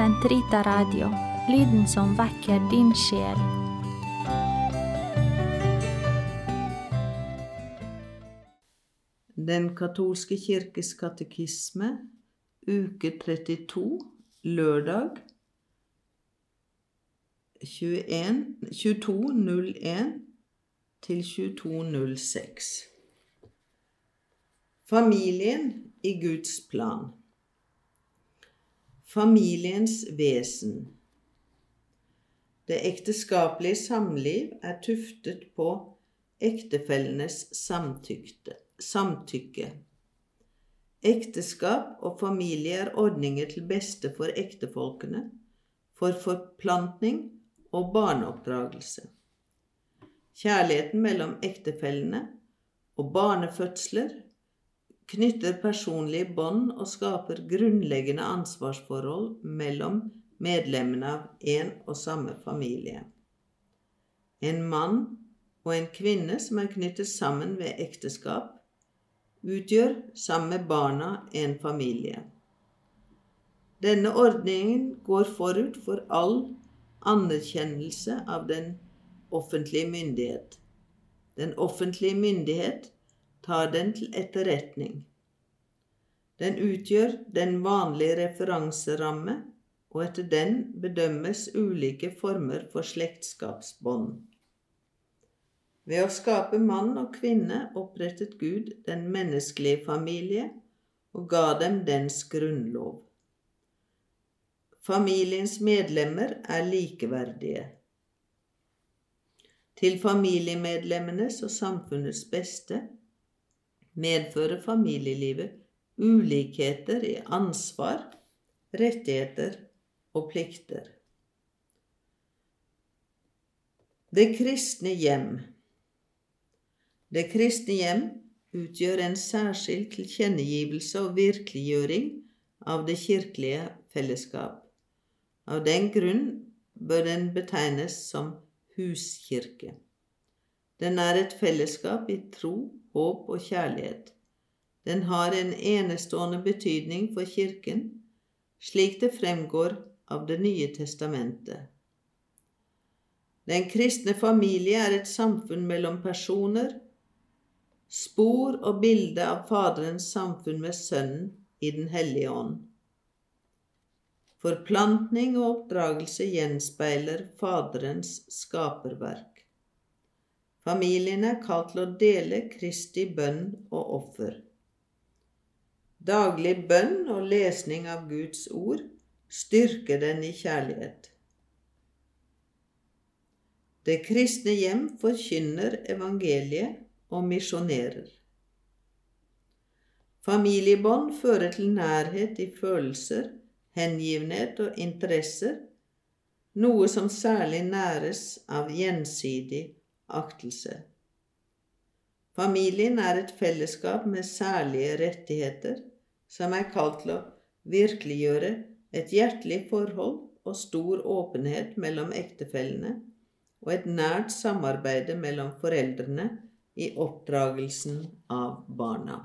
Sentrita Radio, lyden som vekker din sjel. Den katolske kirkes katekisme, uke 32, lørdag 21 22.01 til 22.06. Familien i Guds plan. Familiens vesen. Det ekteskapelige samliv er tuftet på ektefellenes samtykke. Ekteskap og familie er ordninger til beste for ektefolkene, for forplantning og barneoppdragelse. Kjærligheten mellom ektefellene og barnefødsler knytter personlige bånd og skaper grunnleggende ansvarsforhold mellom medlemmene av en og samme familie. En mann og en kvinne som er knyttet sammen ved ekteskap, utgjør sammen med barna en familie. Denne ordningen går forut for all anerkjennelse av den offentlige myndighet. Den offentlige myndighet tar den til etterretning. Den utgjør den vanlige referanseramme, og etter den bedømmes ulike former for slektskapsbånd. Ved å skape mann og kvinne opprettet Gud den menneskelige familie og ga dem dens grunnlov. Familiens medlemmer er likeverdige. Til familiemedlemmenes og samfunnets beste medfører familielivet ulikheter i ansvar, rettigheter og plikter. Det kristne hjem Det kristne hjem utgjør en særskilt tilkjennegivelse og virkeliggjøring av det kirkelige fellesskap. Av den grunn bør den betegnes som huskirke. Den er et fellesskap i tro, håp og kjærlighet. Den har en enestående betydning for Kirken, slik det fremgår av Det nye testamentet. Den kristne familie er et samfunn mellom personer, spor og bilde av Faderens samfunn med Sønnen i Den hellige ånd. Forplantning og oppdragelse gjenspeiler Faderens skaperverk. Familien er kalt til å dele Kristi bønn og offer. Daglig bønn og lesning av Guds ord styrker den i kjærlighet. Det kristne hjem forkynner evangeliet og misjonerer. Familiebånd fører til nærhet i følelser, hengivenhet og interesser, noe som særlig næres av gjensidig aktelse. Familien er et fellesskap med særlige rettigheter, som er kalt til å virkeliggjøre et hjertelig forhold og stor åpenhet mellom ektefellene og et nært samarbeide mellom foreldrene i oppdragelsen av barna.